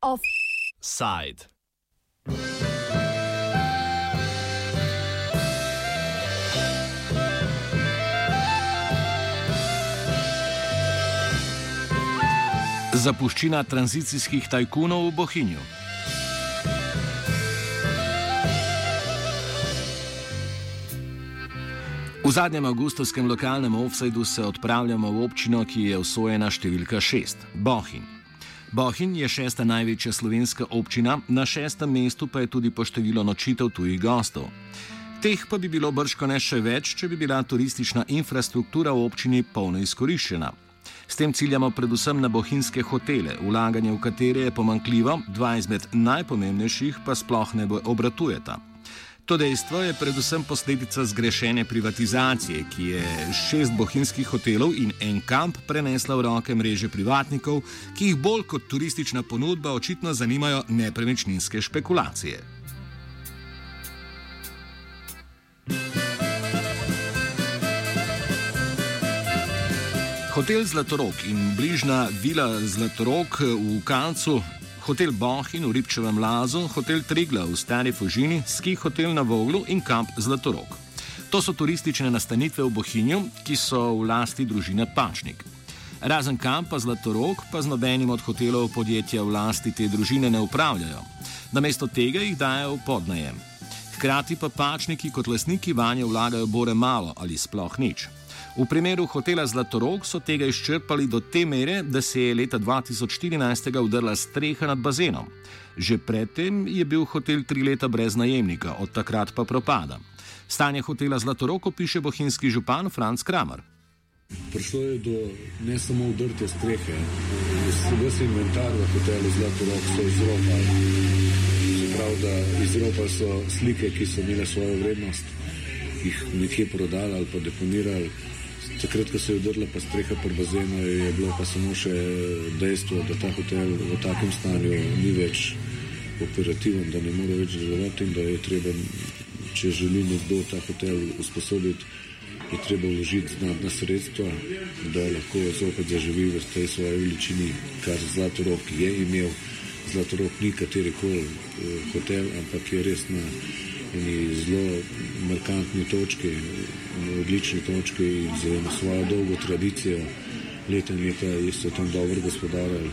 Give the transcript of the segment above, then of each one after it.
Offside. Zapuščina tranzicijskih tajkunov v Bohinju. V zadnjem avgustovskem lokalnem offsajdu se odpravljamo v občino, ki je usvojena številka 6 - Bohin. Bohin je šesta največja slovenska občina, na šestem mestu pa je tudi po številu nočitev tujih gostov. Teh pa bi bilo brško ne še več, če bi bila turistična infrastruktura v občini polno izkoriščena. S tem ciljamo predvsem na bohinjske hotele, vlaganje v katere je pomankljivo, dva izmed najpomembnejših pa sploh ne obratujeta. To dejstvo je predvsem posledica zgrešene privatizacije, ki je šest bohinjskih hotelov in en kamp prenesla v roke mreže privatnikov, ki jih bolj kot turistična ponudba očitno zanimajo nepremičninske špekulacije. Hotel Zlatorok in bližnja vila Zlatorok v Kancu hotel Bohin v Ribčevem Lazu, hotel Trigla v Stari Fužini, ski hotel na Voglu in kamp Zlatorok. To so turistične nastanitve v Bohinju, ki so v lasti družine Pačnik. Razen kampa Zlatorok pa z nobenim od hotelov podjetja v lasti te družine ne upravljajo. Namesto tega jih dajo v podnajem. Hkrati pa pačniki kot lasniki vanje vlagajo bore malo ali sploh nič. V primeru hotela Zlatorog so tega izčrpali do te mere, da se je leta 2014 udrla streha nad bazenom. Že predtem je bil hotel tri leta brez najemnika, od takrat pa propada. Stanje hotela Zlatorog opiše bohinjski župan Franz Kramer. Prišlo je do ne samo udrte strehe, vse inventar v hotelu Zlatorog so izropali. Prav, da izropali so slike, ki so imele svojo vrednost, jih nekje prodali ali pa deponirali. Takrat, ko se je udrla pa streha pod bazenom, je bilo pa samo še dejstvo, da ta hotel v takem stanju ni več operativen, da ne more več delovati in da je treba, če želi nekdo ta hotel usposobiti, je treba vložiti znatna sredstva, da lahko zopet zaživi v tej svoji veličini, kar Zlatorok je imel. Zlatorok ni katerikoli eh, hotel, ampak je res na eni zelo markantni točki, odlični točki in z svojo dolgo tradicijo, leta in leta so tam dobro gospodarili,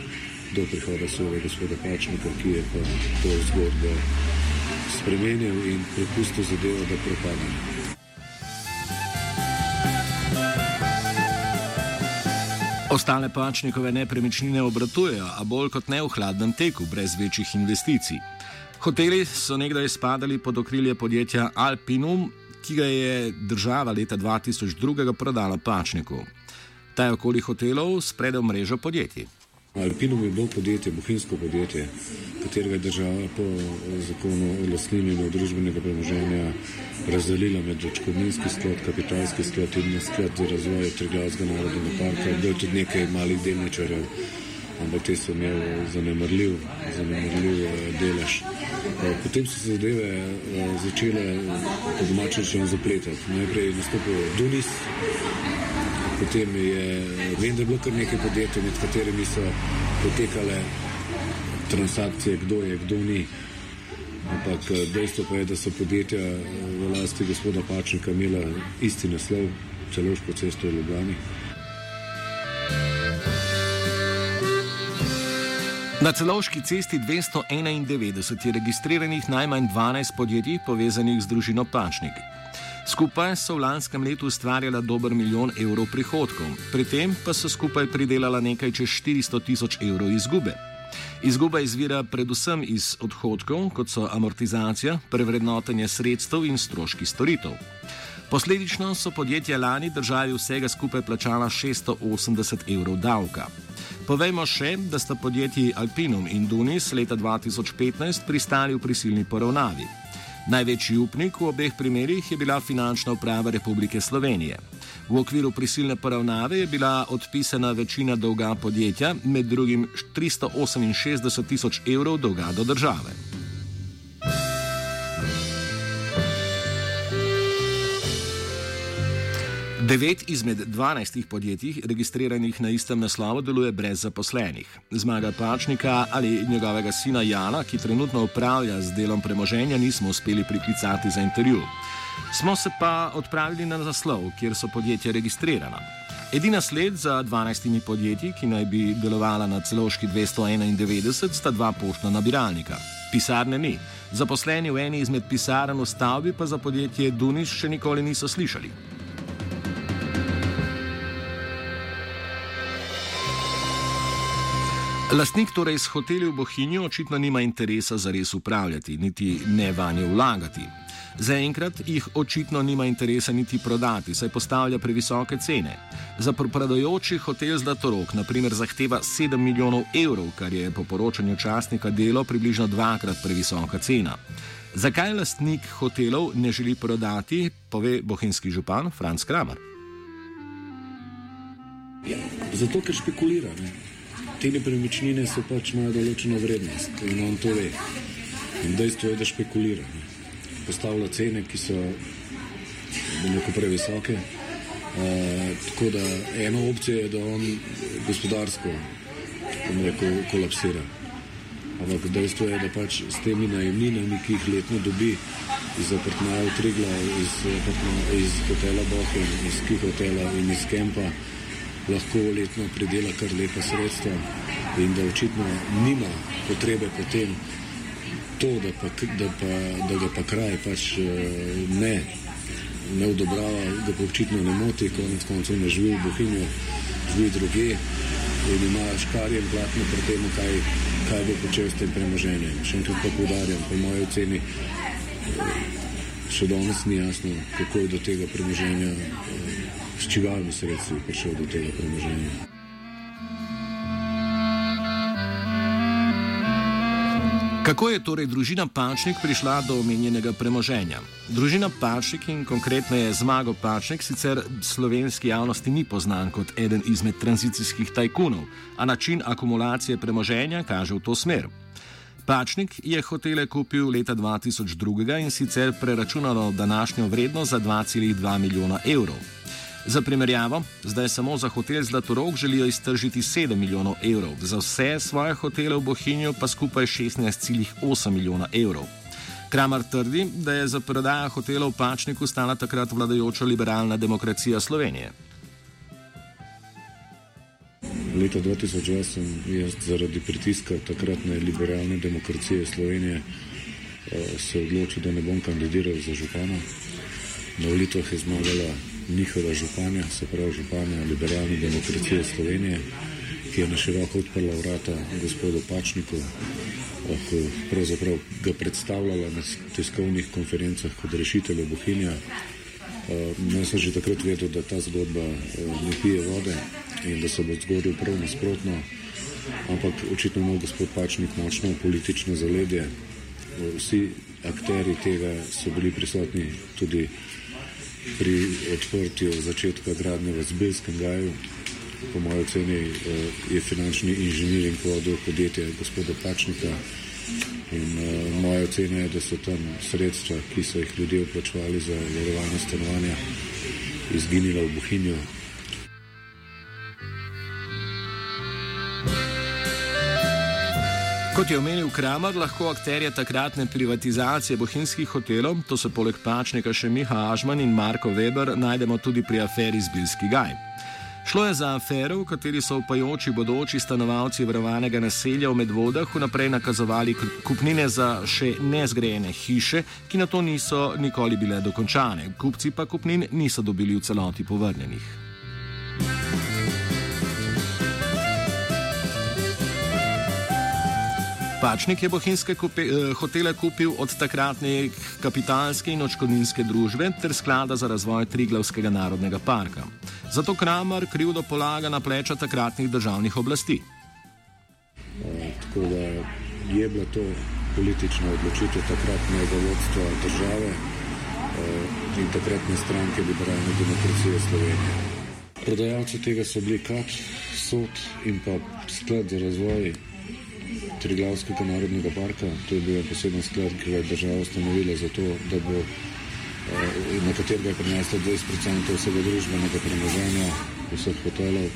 do prihoda svojega gospoda Pačnika, ki je pa to zgodbo spremenil in prepustil zadevo, da propada. Ostale pačnikove nepremičnine obratujejo, a bolj kot ne v hladnem teku, brez večjih investicij. Hoteli so nekdaj spadali pod okrilje podjetja Alpinum, ki ga je država leta 2002 prodala Pačniku. Ta je okoli hotelov spredel mrežo podjetij. Alpinum je bilo podjetje, bohinjsko podjetje, katerega je država po zakonu o lastninjenju družbenega premoženja razdelila med očkodninski sklad, kapitalski sklad in sklad za razvoj Triglavskega narodnega parka. Bilo je tudi nekaj malih delničarjev ampak te so imeli zanemrljiv, zanemrljiv eh, delež. Eh, potem so se zadeve eh, začele po domačem še zapletati. Najprej je nastopil Dunis, potem je, vem, da je bilo kar nekaj podjetij, med katerimi so potekale transakcije, kdo je, kdo ni. Ampak dejstvo pa je, da so podjetja v lasti gospoda Pačnika imela isti naslov, celoško cesto v Ljubljani. Na celovški cesti 291 je registriranih najmanj 12 podjetij povezanih z družino Pačnik. Skupaj so v lanskem letu ustvarjala dober milijon evrov prihodkov, pri tem pa so skupaj pridelala nekaj čez 400 tisoč evrov izgube. Izguba izvira predvsem iz odhodkov, kot so amortizacija, prevrednotenje sredstev in stroški storitev. Posledično so podjetja lani državi vsega skupaj plačala 680 evrov davka. Povejmo še, da sta podjetji Alpinum in Dunis leta 2015 pristali v prisilni poravnavi. Največji upnik v obeh primerih je bila finančna uprava Republike Slovenije. V okviru prisilne poravnave je bila odpisana večina dolga podjetja, med drugim 368 tisoč evrov dolga do države. Devet izmed dvanajstih podjetij, registriranih na istem naslovu, deluje brez zaposlenih. Zmaga Pačnika ali njegovega sina Jana, ki trenutno upravlja z delom premoženja, nismo uspeli priklicati za intervju. Smo se pa odpravili na naslov, kjer so podjetja registrirana. Edina sled za 12 podjetji, ki naj bi delovala na celoški 291, sta dva poštna nabiralnika. Pisarne ni. Zaposleni v eni izmed pisarn v stavbi pa za podjetje Duniš še nikoli niso slišali. Lastnik torej s hoteli v Bohinju očitno nima interesa za res upravljati, niti ne vanje vlagati. Zaenkrat jih očitno nima interesa niti prodati, saj postavlja previsoke cene. Za propadajoči hotel Zlatorok, na primer, zahteva 7 milijonov evrov, kar je po poročanju časnika delo približno dvakrat previsoka cena. Zakaj lastnik hotelov ne želi prodati, pove bohinjski župan Franz Kramer. Ja, zato, ker špekulira. Ne? Te nepremičnine so pač imajo določeno vrednost in on to ve. In dejstvo je, da špekulira. Ne? postavlja cene, ki so veliko previsoke. Uh, tako da ena opcija je, da on gospodarsko rekel, kolapsira. Ampak dejstvo je, da pač s temi najemninami, ki jih letno dobi iz apartmaja Trigla, iz, iz hotela Bohem, iz Ki hotela in iz Kempa, lahko letno pridela kar lepa sredstva in da očitno nima potrebe potem, to, da, pa, da, pa, da ga pa kraj pač eh, ne, ne odobrava, da pa očitno ne moti, konec koncev ne živi v Bohinju, živi druge in ima škarje in platno pri tem, kaj, kaj bo počel s tem premoženjem. Še enkrat pa poudarjam, po moje oceni, eh, še danes ni jasno, kako je do tega premoženja, eh, s čigavimi sredstvi prišel do tega premoženja. Kako je torej družina Pačnik prišla do omenjenega premoženja? Družina Pačnik in konkretno je Zmago Pačnik sicer slovenski javnosti ni poznan kot eden izmed tranzicijskih tajkunov, a način akumulacije premoženja kaže v to smer. Pačnik je hotele kupil leta 2002 in sicer preračunalo današnjo vrednost za 2,2 milijona evrov. Za primerjavo, zdaj samo za hotel Zlatorog želijo iztržiti 7 milijonov evrov, za vse svoje hotele v Bohinju pa skupaj 16,8 milijona evrov. Kramer trdi, da je za prodajo hotelov v Pačniku stala takrat vladajoča liberalna demokracija Slovenije. Leta 2008 je zaradi pritiska takratne liberalne demokracije Slovenije eh, se odločil, da ne bom kandidiral za župana. Na volitvah je zmagala njihova županja, se pravi županja liberalne demokracije Slovenije, ki je na široko odprla vrata gospodu Pačniku, ko pravzaprav ga predstavljala na tiskovnih konferencah kot rešitelj Bohinja. Jaz sem že takrat vedel, da ta zgodba ne pije vode in da se bo zgodil prav nasprotno, ampak očitno ima gospod Pačnik močno politično zaledje. Vsi akteri tega so bili prisotni tudi pri odprtju začetka gradnje v Zbelskem gaju. Po mojem oceni eh, je finančni inženiring vodil podjetje gospoda Pačnika in uh, moja ocena je, da so tam sredstva, ki so jih ljudje uplačevali za varovanje stanovanja, izginila v Bohinju. Kot je omenil Kramer, lahko akterje takratne privatizacije bohinjskih hotelov, to so poleg Pačnika še Miha Ažman in Marko Weber, najdemo tudi pri aferi Zbilski gaj. Šlo je za afero, v kateri so upajoči bodoči stanovalci vrovanega naselja v Medvodah vnaprej nakazovali kupnine za še nezgrejene hiše, ki na to niso nikoli bile dokončane. Kupci pa kupnin niso dobili v celoti povrnjenih. Pačnik je bohinjske kupi, eh, hotele kupil od takratne kapitalske in očkodninske družbe ter sklada za razvoj Triglavskega narodnega parka. Zato Kramer krivdo polaga na pleča takratnih državnih oblasti. E, tako da je bila to politična odločitev takratnega vodstva države e, in takratne stranke liberalne demokracije Slovenije. Prodajalci tega so bili KAT, SOT in pa sklad za razvoj Triglavskega narodnega parka. To je bil poseben sklad, ki je država ustanovila zato, da bo eh, na katerega je prineslo 20% vsega družbenega premoženja vseh hotelov.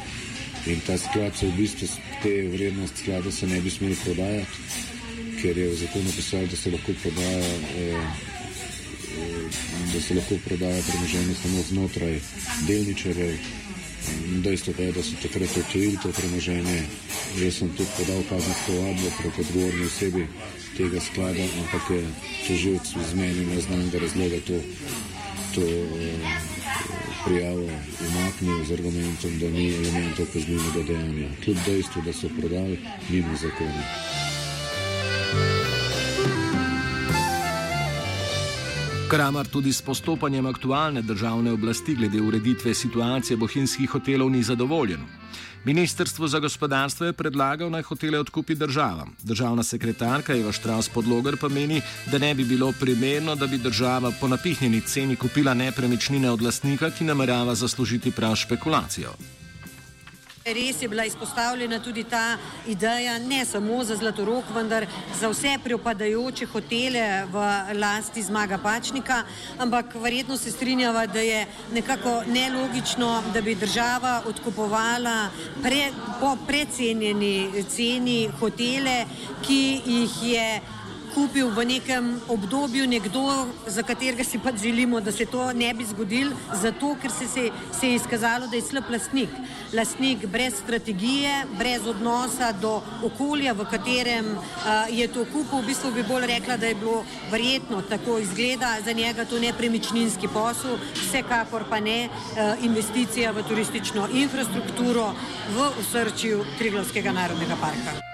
In ta sklad se v bistvu te vrednosti sklada se ne bi smeli prodajati, ker je v zakonu pisalo, da se lahko prodaja, eh, eh, da se lahko prodaja premoženje samo znotraj delničarjev. Dejstvo pa je, da so takrat odtujili to premoženje. Jaz sem tudi podal kazensko vadbo proti odgovorni osebi tega sklada, ampak je tožilc z meni neznanega razloga to, to eh, prijavo umaknil z argumentom, da ni elementov kaznivega dejanja, kljub dejstvu, da so prodali mimo zakona. Kramar tudi s postopanjem aktualne državne oblasti glede ureditve situacije bohinjskih hotelov ni zadovoljen. Ministrstvo za gospodarstvo je predlagal, naj hotele odkupi država. Državna sekretarka Eva Štraus podlogar pa meni, da ne bi bilo primerno, da bi država po napihnjeni ceni kupila nepremičnine od lastnika, ki namerava zaslužiti prav špekulacijo. Res je bila izpostavljena tudi ta ideja, ne samo za Zlatorok, vendar za vse preopadajoče hotele v lasti zmaga Pačnika, ampak verjetno se strinjava, da je nekako nelogično, da bi država odkupovala pre, po precenjeni ceni hotele, ki jih je kupil v nekem obdobju nekdo, za katerega si pač želimo, da se to ne bi zgodilo, zato ker se, se, se je izkazalo, da je slab lastnik. Lastnik brez strategije, brez odnosa do okolja, v katerem uh, je to kupil. V bistvu bi bolj rekla, da je bilo verjetno tako izgleda za njega to nepremičninski posel, vsekakor pa ne uh, investicija v turistično infrastrukturo v osrčju Triglavskega narodnega parka.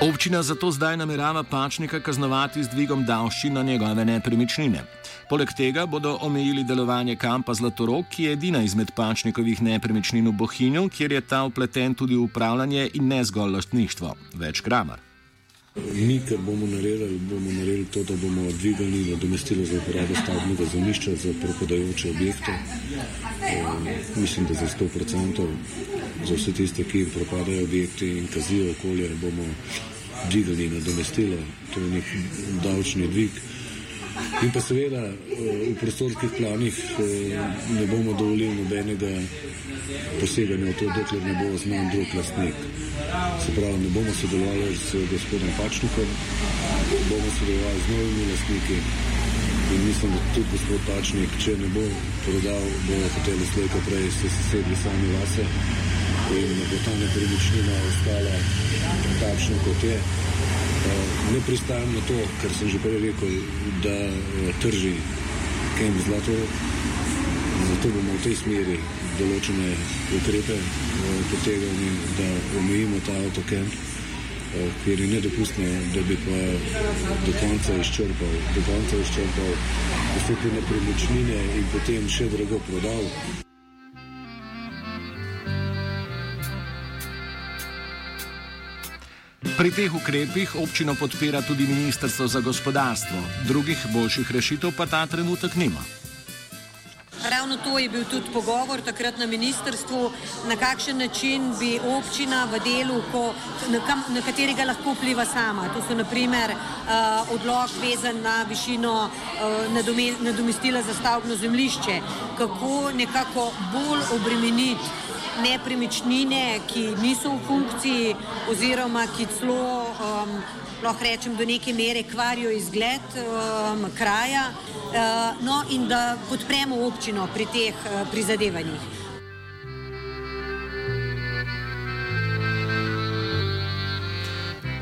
Občina zato zdaj namerava pačnika kaznovati z dvigom davščin na njegove nepremičnine. Poleg tega bodo omejili delovanje kampa Zlatorok, ki je edina izmed pačnikovih nepremičnin v Bohinju, kjer je ta upleten tudi v upravljanje in ne zgolj lastništvo. Več kramar. Mi, kar bomo naredili, bomo naredili to, da bomo dvigali nadomestilo za uporabo stavbnega zemljišča za propadajoče objekte. E, mislim, da za 100% za vse tiste, ki jim propadajo objekti in kazijo okolje, bomo dvigali nadomestilo, to je nek davčni dvig. In pa seveda eh, v prostorskih planih eh, ne bomo dovolili nobenega poseganja v to, dokler ne bo znan drug lastnik. Se pravi, ne bomo sodelovali s gospodom Pačnikom, bomo sodelovali z novimi lastniki. In mislim, da tudi gospod Pačnik, če ne bo prodal, bo hoteli slejko prej se sesedli sami vase in bo ta nepremičnina ostala takšna, kot je. Eh, ne pristajam na to, kar sem že prej rekel, da eh, trži kem zlato. Zato bomo v tej smeri določene ukrepe eh, potegali, da omejimo ta avtokem, ker je nedopustno, da bi pa do konca izčrpal, do konca izčrpal vse te nepremičnine in potem še drago prodal. Pri teh ukrepih občino podpira tudi Ministrstvo za gospodarstvo, drugih boljših rešitev pa ta trenutek nima. Ravno to je bil tudi pogovor takrat na ministrstvu, na kakšen način bi občina v delu, ko, na, kam, na katerega lahko vpliva sama. To so naprimer uh, odlog vezan na višino uh, nadomestila za stavbno zemlišče, kako nekako bolj obremeniti nepremičnine, ki niso v funkciji, oziroma ki celo, um, lahko rečem, do neke mere kvarijo izgled um, kraja, uh, no, in da podpremo občino pri teh uh, prizadevanjih.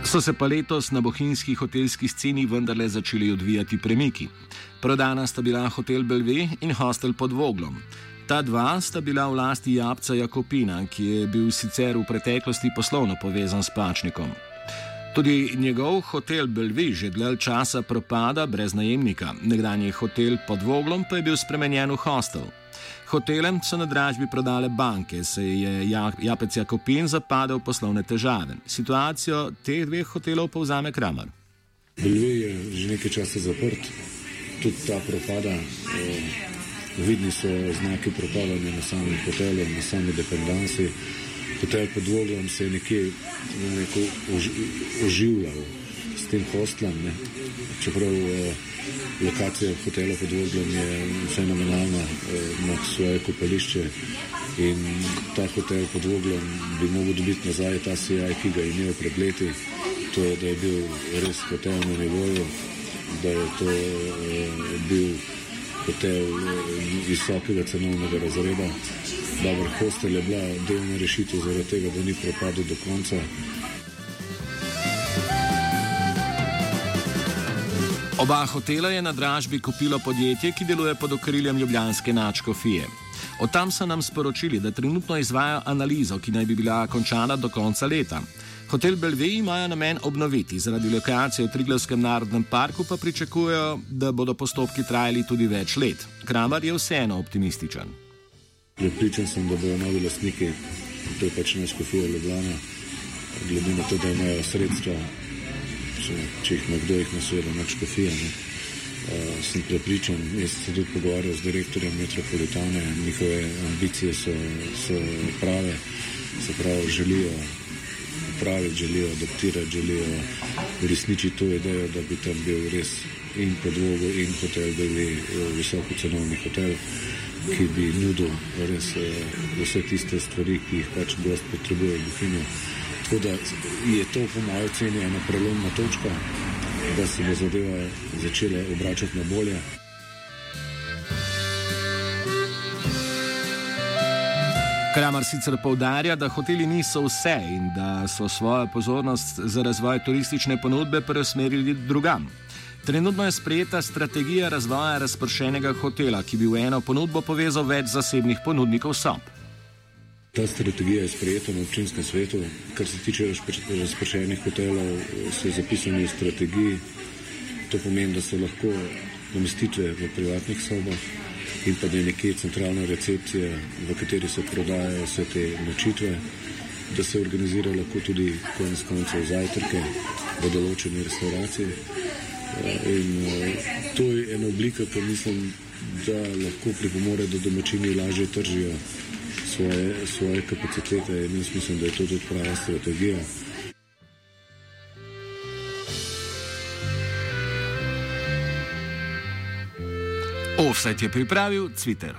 So se pa letos na bohinjski hotelski sceni vendarle začeli odvijati premiki. Prodana sta bila hotel Belve in hostel pod Voglom. Ta dva sta bila v lasti Jabca Jakopina, ki je bil sicer v preteklosti poslovno povezan s Pačnikom. Tudi njegov hotel Belvi že dlje časa propada brez najemnika, nekdanji hotel pod Voglom pa je bil spremenjen v hostel. Hotelem so na dražbi prodale banke, se je Japec Jakopin zapadel v poslovne težave. Situacijo teh dveh hotelov povzame Kramer. Belvi je že nekaj časa zaprt, tudi ta propada. Eh... Vidni so znaki propadanja na samem hotelu, na sami dependanci. Hotel pod Voglom se je nekje neko, ož, oživljal. s tem hostlom. Čeprav uh, lokacija hotela pod Voglom je fenomenalna, uh, ima svoje kopališče in ta hotel pod Voglom bi mogel dobiti nazaj ta CI, ki ga je imel pred leti. To je, da je bil res hotel na nivoju, da je to uh, bil hotel visokega cenovnega razreda. Dobro, hostel je bila delna rešitev zaradi tega, da ni propadel do konca. Oba hotela je na dražbi kupilo podjetje, ki deluje pod okriljem Ljubljanske načkofije. Od tam so nam sporočili, da trenutno izvajo analizo, ki naj bi bila končana do konca leta. Hotel Belvej imajo namen obnoviti, zaradi lokacije v Triglavskem narodnem parku pa pričakujejo, da bodo postopki trajali tudi več let. Kramer je vseeno optimističen. Pripričan sem, da bodo novi lastniki, to je pač najskofija Ljubljana, glede na to, da imajo sredstva če, če jih nekdo jih nasveda, noč kofija. Ne. Uh, sem prepričan, jaz sem se tudi pogovarjal z direktorjem metropolitane, njihove ambicije so, so prave, se pravi, želijo upraviti, želijo adaptirati, želijo uresničiti to idejo, da bi tam bil res in podlogo in hotel, da bi bil visoko cenovni hotel, ki bi nudil res uh, vse tiste stvari, ki jih pač gost potrebuje v Bohinju. Tako da je to po mojem oceni ena prelomna točka, da se bo zadeva začela obračati na bolje. Kramer sicer povdarja, da hoteli niso vse in da so svojo pozornost za razvoj turistične ponudbe preusmerili drugam. Trenutno je sprejeta strategija razvoja razpršenega hotela, ki bi v eno ponudbo povezal več zasebnih ponudnikov sob. Ta strategija je sprejeta na občinskem svetu. Kar se tiče razpršenih hotelov, so zapisani v strategiji. To pomeni, da so lahko namestitve v privatnih sobah in pa da je nekje centralna recepcija, v kateri se prodajajo vse te nočitve, da se organizira lahko tudi konec koncev zajtrke v določeni restauraciji. In to je ena oblika, ki mislim, da lahko pripomore, da domačini lažje tržijo svoje, svoje kapacitete in jaz mislim, da je to tudi prava strategija. Offset je pripravil Twitter.